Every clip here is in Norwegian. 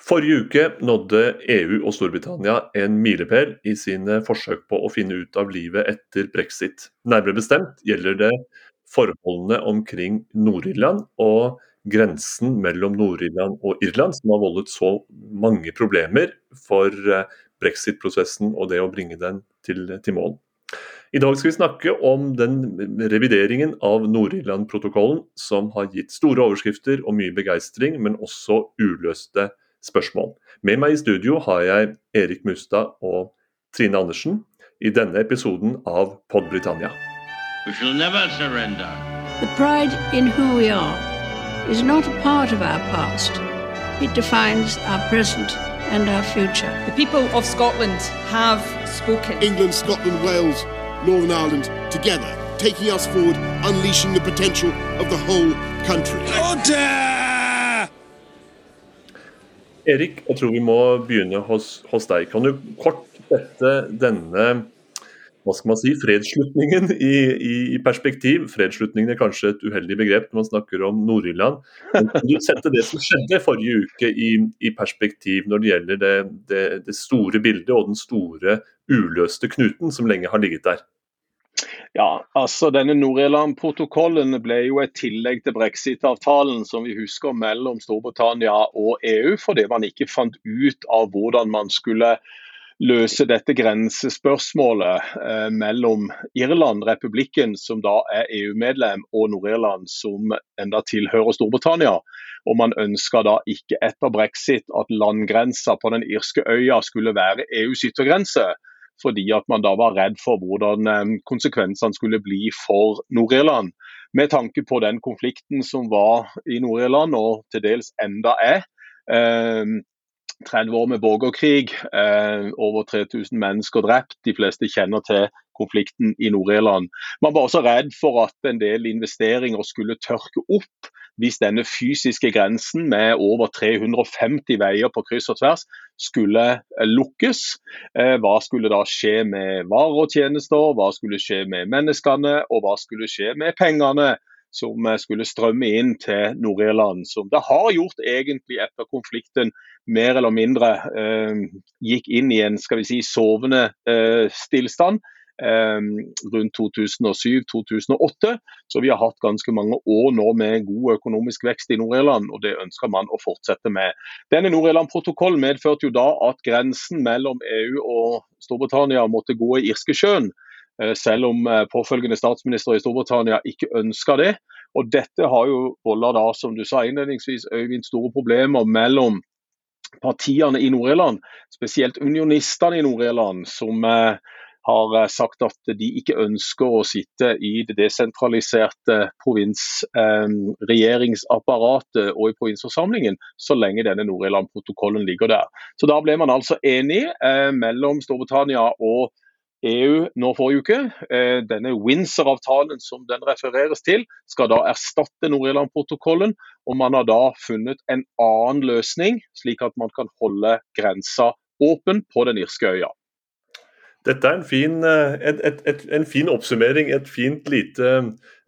Forrige uke nådde EU og Storbritannia en milepæl i sine forsøk på å finne ut av livet etter brexit. Nærmere bestemt gjelder det forholdene omkring Nord-Irland og grensen mellom Nord-Irland og Irland, som har voldet så mange problemer for eh, brexit-prosessen og det å bringe den til, til mål. I dag skal vi snakke om den revideringen av Nord-Irland-protokollen, som har gitt store overskrifter og mye begeistring, men også uløste spørsmål. Med meg i studio har jeg Erik Mustad og Trine Andersen i denne episoden av Pod Britannia. We shall never surrender. The pride in who we are is not a part of our past. It defines our present and our future. The people of Scotland have spoken. England, Scotland, Wales Northern Ireland together, taking us forward, unleashing the potential of the whole country. Order! Erik, jeg tror vi må begynne hos, hos deg. Kan du kort sette denne hva skal man si, fredsslutningen i, i, i, perspektiv. Fredsslutningen er kanskje et uheldig begrep når man snakker om Nord-Irland. Kan du sette det som skjedde forrige uke i, i perspektiv når det gjelder det, det, det, store bildet og den store uløste knuten som lenge har ligget der? Ja, altså denne Nord-Irland-protokollen ble jo et tillegg til brexit-avtalen som vi husker mellom Storbritannia og EU, fordi man ikke fant ut av hvordan man skulle løse dette grensespørsmålet eh, mellom Irland, republikken, som da er EU-medlem, og Nord-Irland, som enda tilhører Storbritannia. Og man ønska da ikke etter brexit at landgrensa på den irske øya skulle være EUs yttergrense. Fordi at man da var redd for hvordan eh, konsekvensene skulle bli for Nord-Irland. Med tanke på den konflikten som var i Nord-Irland, og til dels enda er. Eh, 30 år med borgerkrig, eh, over 3000 mennesker drept. De fleste kjenner til konflikten i Nord-Irland. Man var også redd for at en del investeringer skulle tørke opp hvis denne fysiske grensen med over 350 veier på kryss og tvers skulle eh, lukkes. Eh, hva skulle da skje med varer og tjenester, hva skulle skje med menneskene, og hva skulle skje med pengene? som eh, skulle strømme inn til Nord-Irland. Som det har gjort egentlig etter konflikten mer eller mindre gikk inn i en skal vi si, sovende stillstand. Eh, rundt 2007-2008. Så vi har hatt ganske mange år nå med god økonomisk vekst i Nord-Irland, og det ønsker man å fortsette med. Denne Nord-Irland-protokollen medførte jo da at grensen mellom EU og Storbritannia måtte gå i Irskesjøen. Eh, selv om eh, påfølgende statsminister i Storbritannia ikke ønska det. Og Dette har jo volda da, som du sa innledningsvis, Øyvind, store problemer mellom partiene i Nord-Irland, spesielt unionistene i Nord-Irland, som eh, har sagt at de ikke ønsker å sitte i det desentraliserte provinsregjeringsapparatet eh, og i provinsforsamlingen så lenge denne Nord-Irland-protokollen ligger der. Så Da ble man altså enig eh, mellom Storbritannia og EU nå forrige uke. Eh, denne Windsor-avtalen som den refereres til, skal da erstatte Nord-Irland-protokollen. Og man har da funnet en annen løsning, slik at man kan holde grensa åpen på den irske øya. Dette er en fin, eh, et, et, et, en fin, oppsummering, et fint lite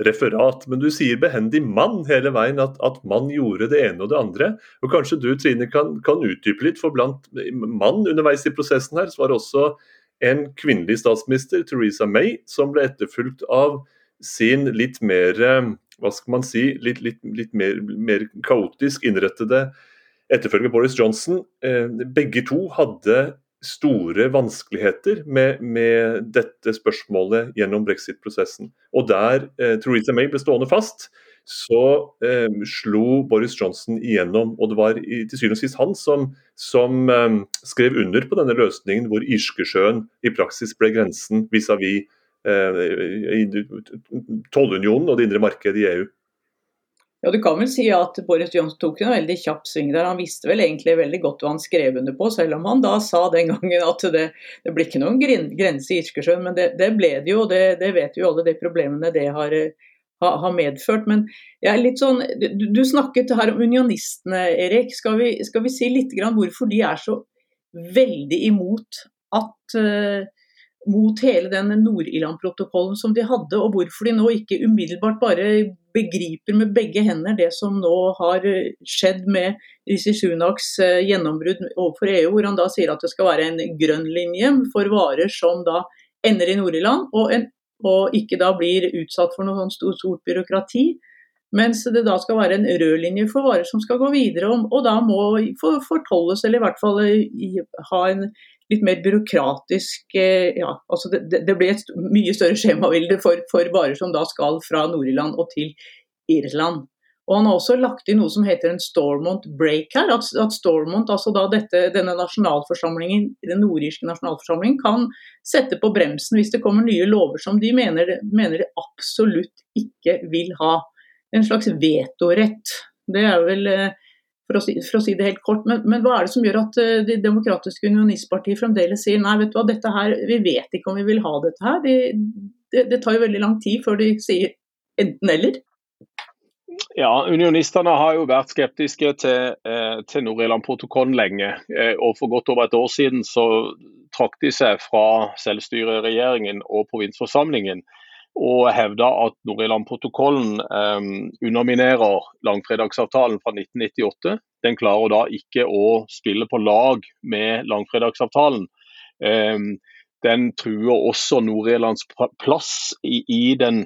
referat. Men du sier behendig 'mann' hele veien, at, at mann gjorde det ene og det andre. Og Kanskje du Trine, kan, kan utdype litt, for blant mann underveis i prosessen her, så var det også en kvinnelig statsminister, Theresa May, som ble etterfulgt av sin litt mer eh, hva skal man si, litt, litt, litt mer, mer, kaotisk innrettede etterfølger Boris Johnson. Eh, begge to hadde store vanskeligheter med, med dette spørsmålet gjennom brexit-prosessen. Og der eh, Theresa May ble stående fast, så eh, slo Boris Johnson igjennom. Og det var i, til syvende og sist han som, som eh, skrev under på denne løsningen hvor Irskesjøen i praksis ble grensen vis-à-vis -vis, eh, tollunionen og det indre markedet i EU. Ja, Du kan vel si at Boris Johnson tok en veldig kjapp sving der. Han visste vel egentlig veldig godt hva han skrev under på, selv om han da sa den gangen at det, det blir ikke noen grense i Irskesjøen. Men det, det, ble det jo, og det, det vet jo alle de problemene det har ha, ha medført. Men jeg er litt sånn, du, du, snakket her om unionistene, Erik. Skal vi, skal vi si litt grann hvorfor de er så veldig imot at uh, mot hele den Nord-Irland-protokollen som de hadde, og hvorfor de nå ikke umiddelbart bare begriper med begge hender det som nå har skjedd med Rishi Sunaks gjennombrudd overfor EU, hvor han da sier at det skal være en grønn linje for varer som da ender i Nord-Irland, og, og, ikke da blir utsatt for noe sånn stort, stort byråkrati. Mens det da skal være en rød linje for varer som skal gå videre, om, og da må fortolles, eller i hvert fall ha en litt mer byråkratisk eh, ja, altså det, det blir et mye større skjemavilde for, for varer som da skal fra Nord-Irland og til Irland. Og Han har også lagt inn noe som heter en Stormont break her. At, at Stormont, altså da dette, denne nasjonalforsamlingen, den nordirske nasjonalforsamlingen kan sette på bremsen hvis det kommer nye lover som de mener, mener de absolutt ikke vil ha. En slags vetorett. Det er vel eh, for å, si, for å si, det helt kort. Men, men, hva er det som gjør at uh, De demokratiske unionistpartiet fremdeles sier nei, vet du hva, dette her, vi vet ikke om vi vil ha dette her. De, det, det tar jo veldig lang tid før de sier enten-eller. Ja, Unionistene har jo vært skeptiske til, eh, til Nord-Irland-protokollen lenge. Eh, og For godt over et år siden så trakk de seg fra selvstyreregjeringen og provinsforsamlingen og hevda at Nord-Irland-protokollen eh, underminerer langfredagsavtalen fra 1998. Den klarer da ikke å spille på lag med langfredagsavtalen. Eh, den truer også Nord-Irlands plass i, i den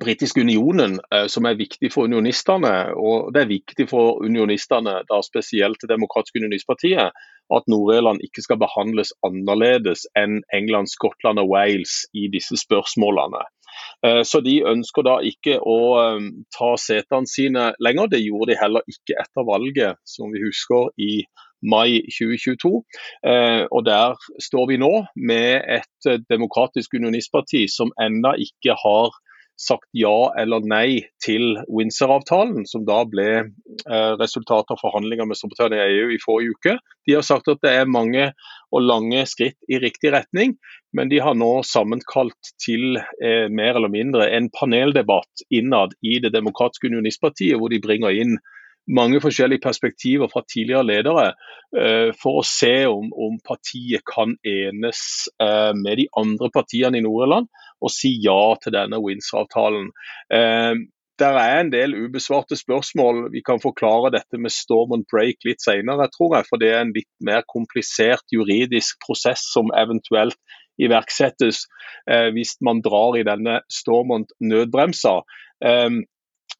britiske unionen, eh, som er viktig for unionistene. Og det er viktig for unionistene, da spesielt Det demokratiske unionistpartiet, at Nord-Irland ikke skal behandles annerledes enn England, Skottland og Wales i disse spørsmålene. Eh, så de ønsker da ikke å eh, ta setene sine lenger. Det gjorde de heller ikke etter valget, som vi husker i mai 2022. Og der står vi nå med et demokratisk unionistparti som ennå ikke har sagt ja eller nei til Windsor-avtalen, som da ble eh, resultatet av forhandlinger med Storbritannia og EU i forrige uke. De har sagt at det er mange og lange skritt i riktig retning, men de har nå sammenkalt til eh, mer eller mindre en paneldebatt innad i Det demokratiske unionistpartiet, hvor de bringer inn mange forskjellige perspektiver fra tidligere ledere uh, for å se om, om, partiet kan enes uh, med de andre partiene i Nord-Irland og si ja til denne Windsor-avtalen. Uh, der er en del ubesvarte spørsmål. Vi kan forklare dette med storm and break litt senere, tror jeg. For det er en litt mer komplisert juridisk prosess som eventuelt iverksettes hvis man drar i denne stormont nødbremsa. Um,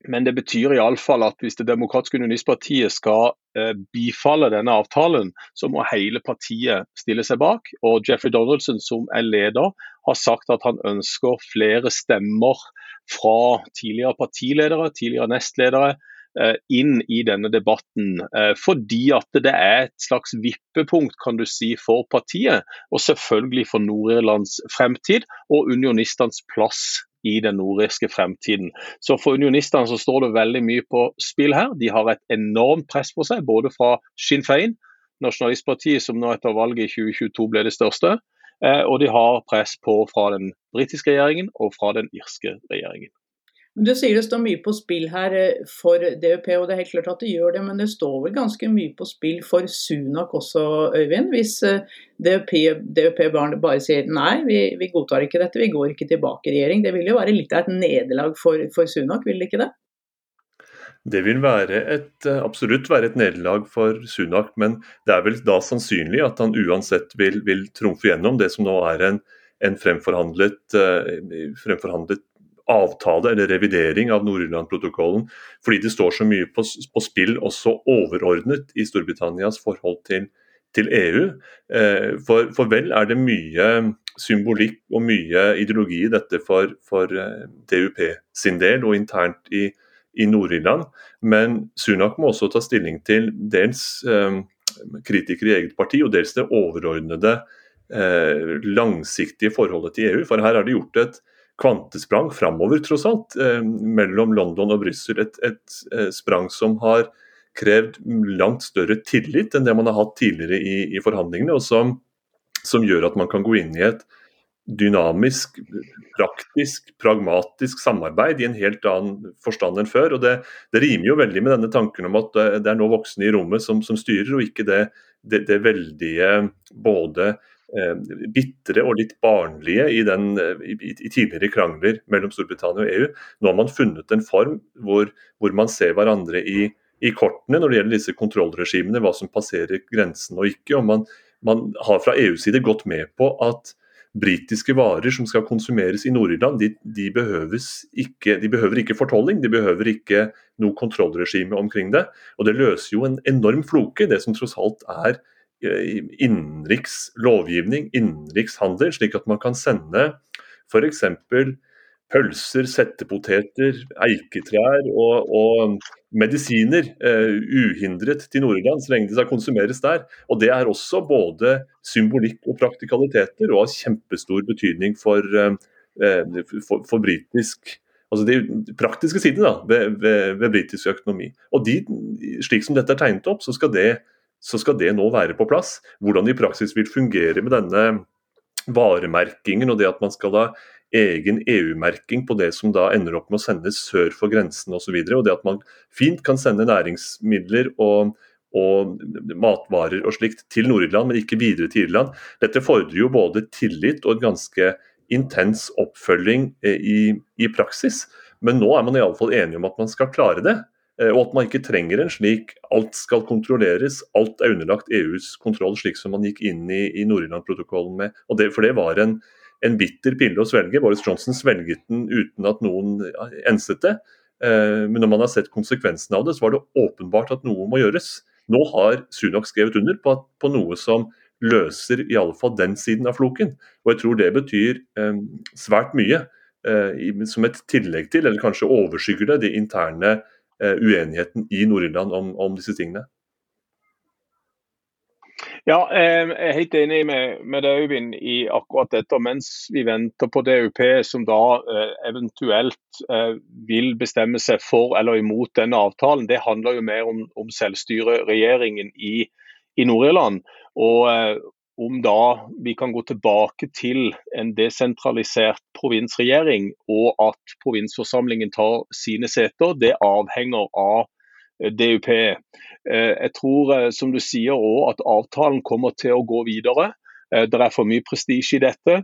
men det betyr iallfall at hvis Det demokratiske unionistpartiet skal eh, bifalle denne avtalen, så må hele partiet stille seg bak. Og Jeffrey Donaldson, som er leder, har sagt at han ønsker flere stemmer fra tidligere partiledere, tidligere nestledere, eh, inn i denne debatten. Eh, fordi at det er et slags vippepunkt kan du si, for partiet, og selvfølgelig for Nord-Irlands fremtid og unionistenes plass i den nordirske fremtiden. Så For unionistene så står det veldig mye på spill her. De har et enormt press på seg, både fra Sinn Fein, nasjonalistpartiet som nå etter valget i 2022 ble det største, eh, og de har press på fra den britiske regjeringen og fra den irske regjeringen. Du sier det står mye på spill her eh, for DUP, og det er helt klart at det gjør det. Men det står vel ganske mye på spill for Sunak også, Øyvind? Hvis eh, DUP, bare sier nei, vi, vi, godtar ikke dette, vi går ikke tilbake i regjering. Det vil jo være litt av et nederlag for, for Sunak, vil det ikke det? Det vil være et, eh, absolutt være et nederlag for Sunak, men det er vel da sannsynlig at han uansett vil, vil trumfe gjennom det som nå er en, en fremforhandlet, fremforhandlet avtale eller revidering av Nord-Irland-protokollen, fordi det står så mye på, på, spill også overordnet i Storbritannias forhold til, til EU. Eh, for, for, vel er det mye symbolikk og mye ideologi i dette for, for eh, DUP sin del og internt i, i Nord-Irland, men Sunak må også ta stilling til dels eh, kritikere i eget parti og dels det overordnede eh, langsiktige forholdet til EU. For her er det gjort et kvantesprang framover, tross alt, eh, mellom London og Brussel. Et, et, eh, sprang som har krevd langt større tillit enn det man har hatt tidligere i, i forhandlingene, og som, som, gjør at man kan gå inn i et dynamisk, praktisk, pragmatisk samarbeid i en helt annen forstand enn før. og Det, det rimer jo veldig med denne tanken om at det er nå voksne i rommet som, som styrer, og ikke det, det, det veldige både eh, bitre og litt barnlige i, den, i, i, tidligere krangler mellom Storbritannia og EU. Nå har man funnet en form hvor, hvor man ser hverandre i, i, kortene når det gjelder disse kontrollregimene, hva som passerer grensen og ikke. og man, man har fra EUs side gått med på at britiske varer som skal konsumeres i Nord-Irland, de, de, de, behøver ikke fortolling, de behøver ikke noe kontrollregime omkring det. Og det løser jo en enorm floke, det som tross alt er eh, innenriks lovgivning, innenriks handel, slik at man kan sende f.eks pølser, settepoteter, eiketrær og, og medisiner uh, uhindret til Nord-Irland, så lenge det skal konsumeres der. Og Det er også både symbolikk og praktikaliteter, og har kjempestor betydning for, uh, for, for britisk Altså de praktiske sidene ved, ved, ved, britisk økonomi. Og de, Slik som dette er tegnet opp, så skal, det, så skal det nå være på plass. Hvordan det i praksis vil fungere med denne varemerkingen og det at man skal da egen EU-merking på det som da ender opp med å sendes sør for grensen osv. Og, så og det at man fint kan sende næringsmidler og, og matvarer og slikt til Nord-Irland, men ikke videre til Irland. Dette fordrer jo både tillit og en ganske intens oppfølging eh, i, i praksis. Men nå er man iallfall enige om at man skal klare det. Eh, og at man ikke trenger en slik alt skal kontrolleres, alt er underlagt EUs kontroll, slik som man gikk inn i, i Nord-Irland-protokollen med. Det, for det var en, en bitter pille å svelge. Boris Johnson svelget den uten at noen enset det. Eh, men når man har sett konsekvensene av det, så var det åpenbart at noe må gjøres. Nå har Sunak skrevet under på, på noe som løser i alle fall den siden av floken. Og jeg tror det betyr eh, svært mye eh, som et tillegg til, eller kanskje overskygger det, de interne uenigheten i Nord-Irland om, om disse tingene. Ja, Jeg er helt enig med, med deg, Øyvind, i akkurat dette. Mens vi venter på DUP, som da eh, eventuelt eh, vil bestemme seg for eller imot denne avtalen, det handler jo mer om, om selvstyreregjeringen i, i Nord-Irland. Og eh, om da vi kan gå tilbake til en desentralisert provinsregjering, og at provinsforsamlingen tar sine seter, det avhenger av DUP. Eh, jeg tror, eh, som du sier òg, at avtalen kommer til å gå videre. Eh, det er for mye prestisje i dette.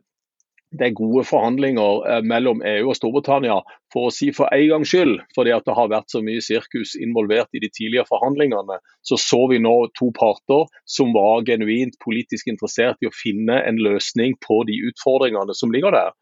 Det er gode forhandlinger mellom EU og Storbritannia, for å si for en gangs skyld. Fordi det har vært så mye sirkus involvert i de tidligere forhandlingene. Så så vi nå to parter som var genuint politisk interessert i å finne en løsning på de utfordringene som ligger der.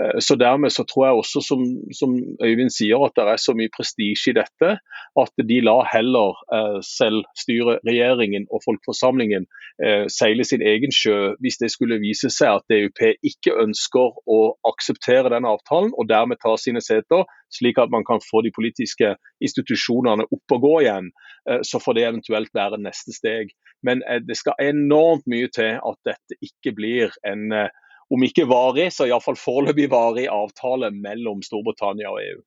Eh, så Dermed så tror jeg også, som, som Øyvind sier, at det er så mye prestisje i dette at de lar heller eh, selvstyreregjeringen og folkeforsamlingen eh, seile sin egen sjø hvis det skulle vise seg at DUP ikke ønsker å akseptere den avtalen og dermed ta sine seter, slik at man kan få de politiske institusjonene opp og gå igjen. Eh, så får det eventuelt være neste steg. Men eh, det skal enormt mye til at dette ikke blir en eh, om ikke varig, så iallfall foreløpig varig avtale mellom Storbritannia og EU.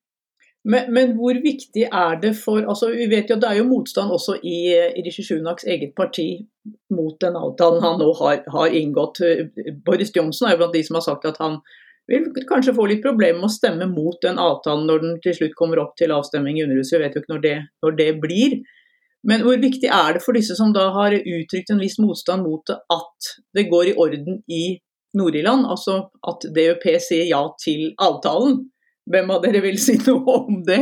Men, men, hvor viktig er det for altså Vi vet jo det er jo motstand også i, i Rishi Sunaks eget parti mot den avtalen han nå har, har, inngått. Boris Johnson er jo blant de som har sagt at han vil kanskje få litt problemer med å stemme mot den avtalen når den til slutt kommer opp til avstemning i Underhuset. Vi vet jo ikke når det, når det blir. Men hvor viktig er det for disse som da har uttrykt en viss motstand mot det, at det går i orden i Nord-Irland, altså at DUP sier ja til avtalen. Hvem av dere vil si noe om det?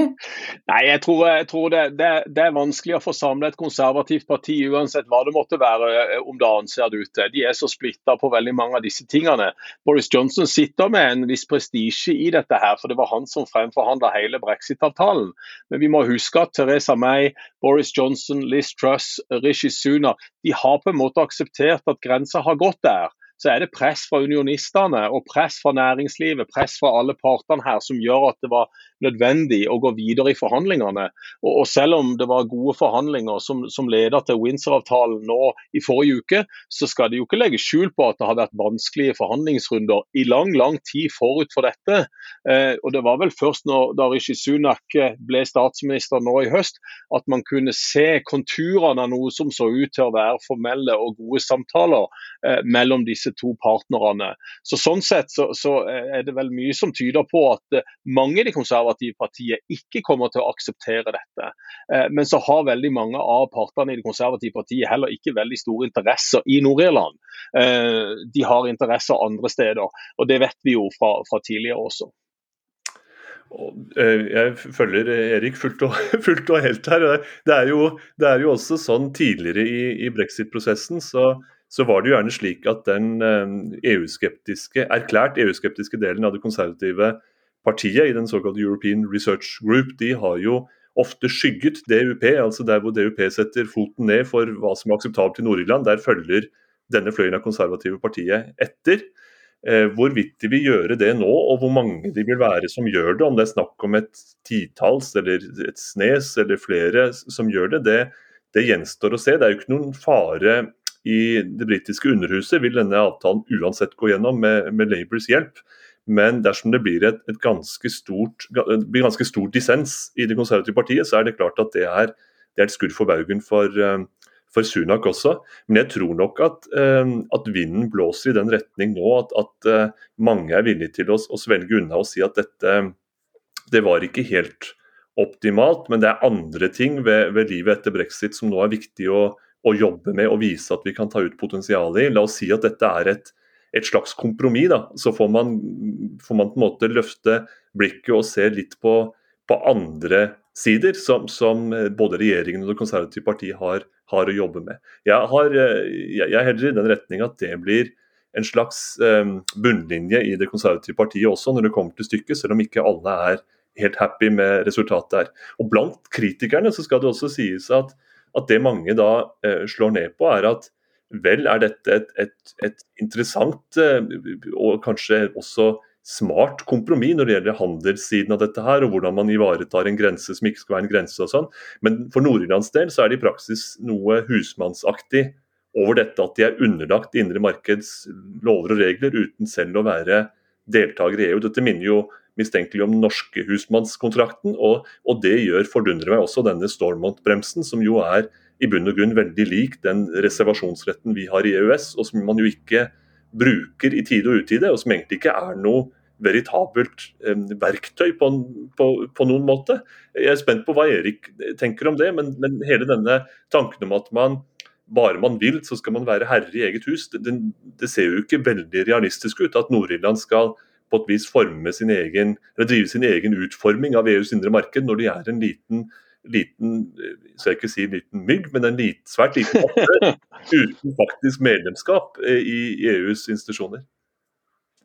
Nei, Jeg tror, jeg tror det, det, det, er vanskelig å få samlet et konservativt parti, uansett hva det måtte være eh, om dagen, ser det ut til. De er så splitta på veldig mange av disse tingene. Boris Johnson sitter med en viss prestisje i dette, her, for det var han som fremforhandla hele brexit-avtalen. Men vi må huske at Teresa May, Boris Johnson, Liz Truss, Rishi Sunak de har på en måte akseptert at grensa har gått der så er det press fra unionistene og press fra næringslivet, press fra alle partene her, som gjør at det var nødvendig å gå videre i forhandlingene. Og, og selv om det var gode forhandlinger som, som leder til Windsor-avtalen nå i forrige uke, så skal de jo ikke legge skjul på at det har vært vanskelige forhandlingsrunder i lang lang tid forut for dette. Eh, og Det var vel først når, da Rishi Sunak ble statsminister nå i høst, at man kunne se konturene av noe som så ut til å være formelle og gode samtaler eh, mellom disse to partnerne. Så Sånn sett så, så, er det vel mye som tyder på at eh, mange i de konservative konservative ikke kommer til å akseptere dette. Eh, men så har veldig mange av partene i det konservative partiet heller ikke veldig store interesser i Nord-Irland. Eh, de har interesser andre steder, og det vet vi jo fra, fra tidligere også. Jeg følger Erik fullt og, fullt og helt her. Det er, jo, det er, jo, også sånn tidligere i, i brexit-prosessen så så var det jo gjerne slik at den EU-skeptiske, eh, erklært EU-skeptiske delen av det konservative partiet i den såkalte European Research Group, de har jo ofte skygget DUP, altså der hvor DUP setter foten ned for hva som er akseptabelt i Nord-Irland. Der følger denne fløyen av konservative partiet etter. Eh, hvorvidt de vil gjøre det nå, og hvor mange de vil være som gjør det, om det er snakk om et titalls eller et snes eller flere som gjør det, det, det gjenstår å se. Det er jo ikke noen fare i det britiske underhuset vil denne avtalen uansett gå gjennom med, med Labours hjelp. Men dersom det blir et, et ganske, stort, blir ganske stor dissens i det konservative partiet, så er det klart at det er, det er et skudd for baugen for, eh, for Sunak også. Men jeg tror nok at, eh, at, vinden blåser i den retning nå at, at eh, mange er villige til å, å, svelge unna og si at dette det var ikke helt optimalt, men det er andre ting ved, ved livet etter brexit som nå er viktig å, å jobbe med og vise at vi kan ta ut potensialet i. La oss si at dette er et, et slags kompromiss. da, Så får man, får man, på en måte løfte blikket og se litt på, på andre sider som, som, både regjeringen og Det konservative partiet har, har å jobbe med. Jeg, har, jeg, er heller i den retning at det blir en slags um, bunnlinje i Det konservative partiet også når det kommer til stykket, selv om ikke alle er helt happy med resultatet her. Og Blant kritikerne så skal det også sies at at det mange da eh, slår ned på, er at vel er dette et, et, et interessant eh, og kanskje også smart kompromiss når det gjelder handelssiden av dette her, og hvordan man ivaretar en grense som ikke skal være en grense og sånn. Men for Nord-Irlands del så er det i praksis noe husmannsaktig over dette at de er underlagt indre markeds lover og regler uten selv å være deltaker i EU. Dette minner jo mistenkelig om norske husmannskontrakten, og, og det gjør fordundrer meg også denne Stormont-bremsen, som jo er i bunn og grunn veldig lik den reservasjonsretten vi har i EØS, og som man jo ikke bruker i tide og utide, og som egentlig ikke er noe veritabelt eh, verktøy på, på, på, noen måte. Jeg er spent på hva Erik tenker om det, men, men, hele denne tanken om at man bare man vil, så skal man være herre i eget hus, det, det ser jo ikke veldig realistisk ut at Nord-Irland skal på et vis forme sin egen, eller drive sin egen utforming av EUs indre marked når de er en liten liten skal jeg ikke si liten mygg, men en lit, svært liten aktør uten faktisk medlemskap eh, i EUs institusjoner.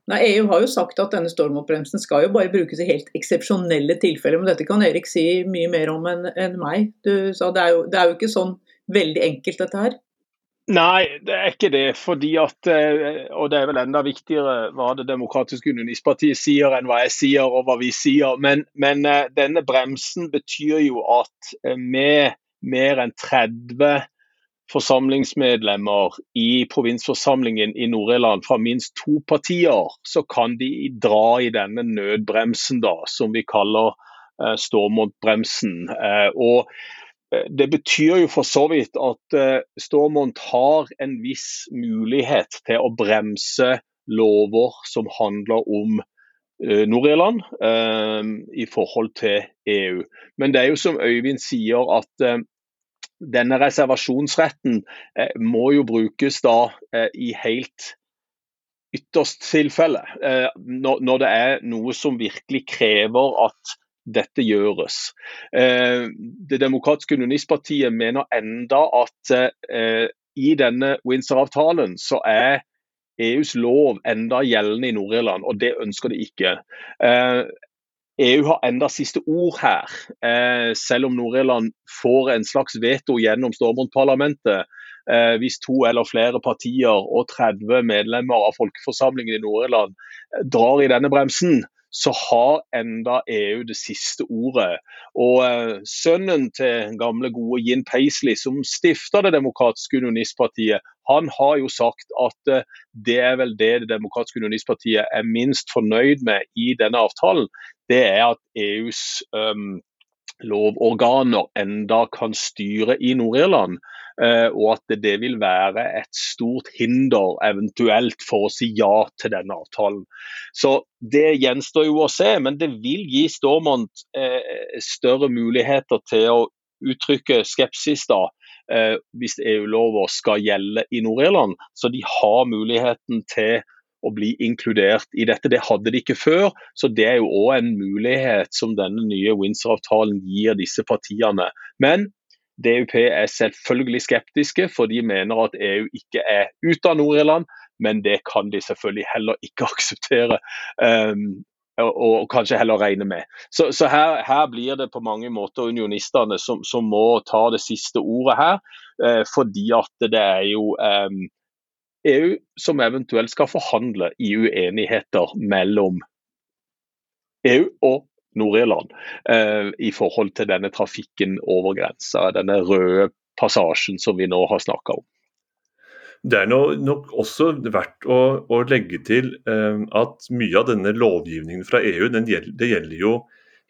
Nei, EU har jo sagt at denne stormoppbremsen skal jo bare brukes i helt eksepsjonelle tilfeller. Men dette kan Erik si mye mer om enn en meg. Du sa det er, jo, det er jo ikke sånn veldig enkelt, dette her. Nei, det er ikke det. fordi at, eh, Og det er vel enda viktigere hva Det demokratiske unionistpartiet sier enn hva jeg sier og hva vi sier. Men, men eh, denne bremsen betyr jo at eh, med mer enn 30 forsamlingsmedlemmer i provinsforsamlingen i Nord-Irland fra minst to partier, så kan de dra i denne nødbremsen, da, som vi kaller uh, Stormont-bremsen. Uh, og Eh, det betyr jo for så vidt at uh, Stormont har en viss mulighet til å bremse lover som handler om uh, Nord-Irland i forhold til EU. Men det er jo som Øyvind sier at denne reservasjonsretten må jo brukes da i helt ytterst tilfelle. Når det er noe som virkelig krever at dette gjøres. Eh, det demokratiske unionistpartiet mener enda at eh, i denne Windsor-avtalen så er EUs lov enda gjeldende i Nord-Irland, og det ønsker de ikke. EU eh, e har enda siste ord her, selv om Nord-Irland får en slags veto gjennom Stormont-parlamentet. Hvis to eller flere partier og 30 medlemmer av folkeforsamlingen i Nord-Irland drar i denne bremsen, så har enda EU det siste ordet. Og eh, Sønnen til gamle, gode Jin Paisley, som stifta Det demokratiske unionistpartiet, han har jo sagt at eh, det er vel det Det demokratiske unionistpartiet er minst fornøyd med i denne avtalen. Det er at EUs um, lovorganer enda kan styre i Nord-Irland. og at det vil være et stort hinder eventuelt for å si ja til denne avtalen. Så Det gjenstår jo å se, men det vil gi Stormont større muligheter til å uttrykke skepsis da, hvis EU-lover skal gjelde i Nord-Irland. Så de har muligheten til å bli inkludert i dette. Det hadde de ikke før, så det er jo òg en mulighet som denne nye Windsor-avtalen gir disse partiene. Men DUP er selvfølgelig skeptiske, for de mener at EU ikke er ute av Nord-Irland. Men det kan de selvfølgelig heller ikke akseptere. Um, og kanskje heller regne med. Så, så her, her, blir det på mange måter unionistene som, som må ta det siste ordet her. uh, fordi at det er jo eh, EU som eventuelt skal forhandle i uenigheter mellom EU og Nord-Irland eh, i forhold til denne trafikken over grensa, denne røde passasjen som vi nå har snakka om. Det er nok også verdt å, å legge til eh, at mye av denne lovgivningen fra EU gjelder, det gjelder jo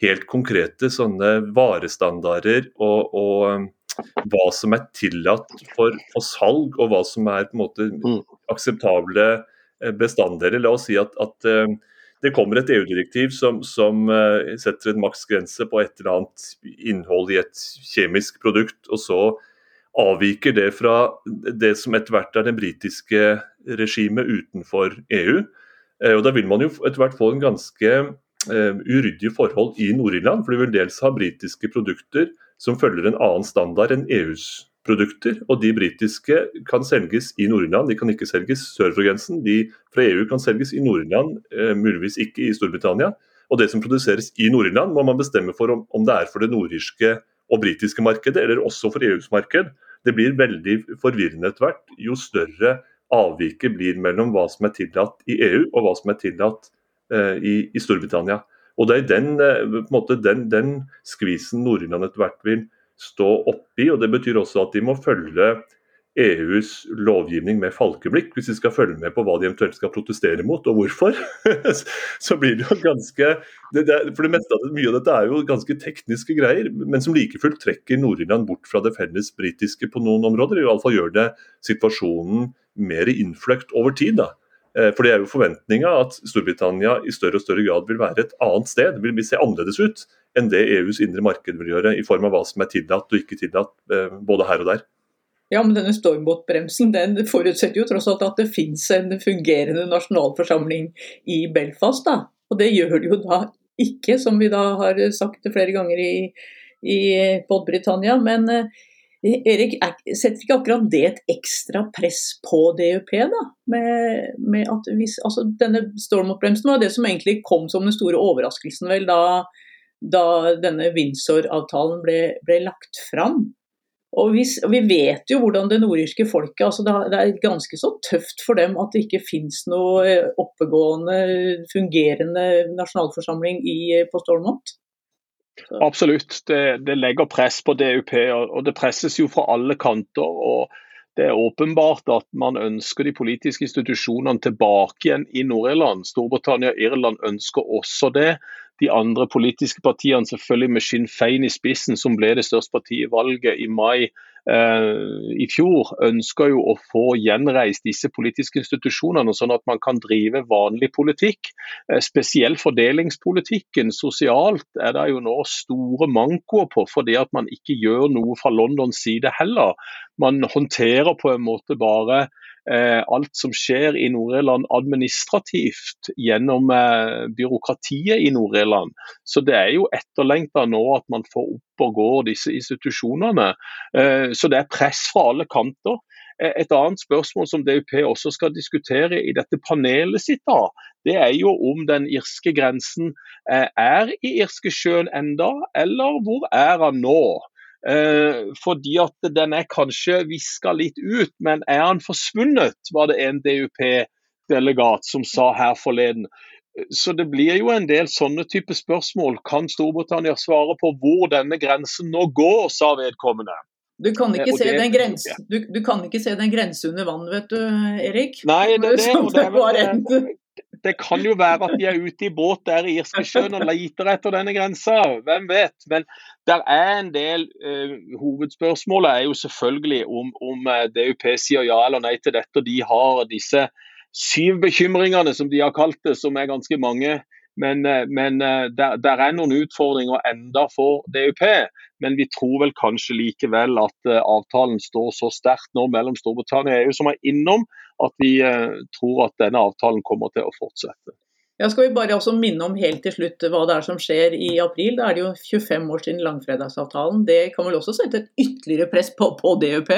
helt konkrete sånne varestandarder og, og hva som er tillatt for, for, salg, og hva som er på en måte mm. akseptable eh, bestanddeler. La oss si at, at eh, det kommer et EU-direktiv som, som, eh, setter en maksgrense på et eller annet innhold i et kjemisk produkt, og så avviker det fra det som etter hvert er det britiske regimet utenfor EU. Og Da vil man jo etter hvert få en ganske uryddige forhold i Nord-Irland. For de vil dels ha britiske produkter som følger en annen standard enn EUs produkter. Og de britiske kan selges i Nord-Irland, de kan ikke selges sør for grensen. De fra EU kan selges i Nord-Irland, eh, muligvis ikke i Storbritannia. Og det som produseres i Nord-Irland, må man bestemme for om, det er for det nordirske og britiske markedet, eller også for EUs marked. Det blir veldig forvirrende etter hvert. Jo større avviket blir mellom hva som er tillatt i EU og hva som er tillatt eh, i, i Storbritannia. Og Det er den, eh, måte, den, den skvisen Nord-Irland etter hvert vil stå oppi. og Det betyr også at de må følge EUs lovgivning med falkeblikk, hvis de skal følge med på hva de eventuelt skal protestere mot, og hvorfor. så blir det jo ganske det, det, For det meste av det, Mye av dette er jo ganske tekniske greier, men som like fullt trekker Nord-Irland bort fra det felles britiske på noen områder. i alle fall gjør det situasjonen mer innfløkt over tid. da. Eh, for det er jo forventninga at Storbritannia i større og større grad vil være et annet sted, vil se annerledes ut enn det EUs indre marked vil gjøre, i form av hva som er tillatt og ikke tillatt eh, både her og der. Ja, men denne stormbåtbremsen den forutsetter jo tross alt at det finnes en fungerende nasjonalforsamling i Belfast. da. Og det gjør det jo da ikke, som vi da har sagt flere ganger i, i Britannia. Men eh, Erik, setter ikke akkurat det et ekstra press på DUP? da? Med, med at hvis, altså Denne stormoppbremsen var det som egentlig kom som den store overraskelsen vel da, da denne Windsor-avtalen ble, ble, lagt fram. Og vi, og vi, vet jo hvordan det nordirske folket altså det, det, er ganske så tøft for dem at det ikke finnes noe oppegående, fungerende nasjonalforsamling i, på Stormont. Absolutt. Det, det, legger press på DUP, og det presses jo fra alle kanter. og Det er åpenbart at man ønsker de politiske institusjonene tilbake igjen i Nord-Irland. Storbritannia og Irland ønsker også det de andre politiske partiene, selvfølgelig med Sinn Fein i spissen, som ble det største partiet i valget i mai i fjor, ønsker jo å få gjenreist disse politiske institusjonene, sånn at man kan drive vanlig politikk. Eh, spesielt fordelingspolitikken. Sosialt er det jo nå store mankoer på, fordi at man ikke gjør noe fra Londons side heller. Man håndterer på en måte bare Eh, alt som skjer i Nord-Irland administrativt gjennom eh, byråkratiet i Nord-Irland. Så det er jo etterlengta nå at man får opp og går disse institusjonene. Eh, så det er press fra alle kanter. Et annet spørsmål som DUP også skal diskutere i dette panelet sitt, da, det er jo om den irske grensen er i Irskesjøen enda, eller hvor er han nå? Eh, fordi at den er kanskje viska litt ut, men er han forsvunnet, var det en DUP-delegat som sa her forleden. Så det blir jo en del sånne type spørsmål. Kan Storbritannia svare på hvor denne grensen nå går, sa vedkommende. Du kan ikke, se, den grense, du, du kan ikke se den grense under vann, vet du, Erik. Nei, det, det, det, det, det kan jo være at de er ute i båt der i Irskesjøen og leter etter denne grensa. Hvem vet. Men der er en del uh, Hovedspørsmålet er jo selvfølgelig om, om eh, DUP sier ja eller nei til dette. De har disse syv bekymringene, som de har kalt det, som er ganske mange. Men, eh, men der, der, er noen utfordringer enda for DUP. Men vi tror vel kanskje likevel at avtalen står så sterkt nå mellom Storbritannia og EU som er innom, at vi tror at denne avtalen kommer til å fortsette. Ja, skal vi bare også minne om helt til slutt hva det er som skjer i april. Da er det jo 25 år siden langfredagsavtalen. Det kan vel også sette et ytterligere press på, på DUP?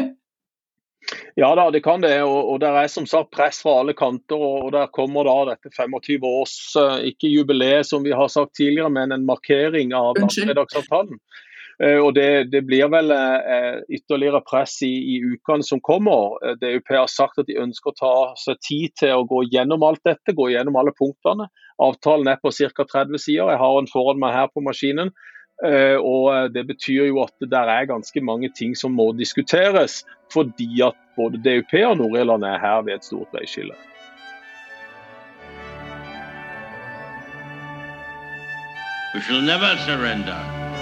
Ja da, det kan det. Og, og det er som sagt press fra alle kanter. Og, og der kommer da dette 25 års, eh, ikke jubileet som vi har sagt tidligere, men en markering av langfredagsavtalen. Eh, og det, det, blir vel eh, ytterligere press i, i ukene som kommer. Eh, DUP har sagt at de ønsker å ta seg tid til å gå gjennom alt dette, gå gjennom alle punktene. Avtalen er på ca. 30 sider. Jeg har den foran meg her på maskinen. Og Det betyr jo at det er ganske mange ting som må diskuteres, fordi at både DUP og Nord-Irland er her ved et stort veiskille. We shall never surrender.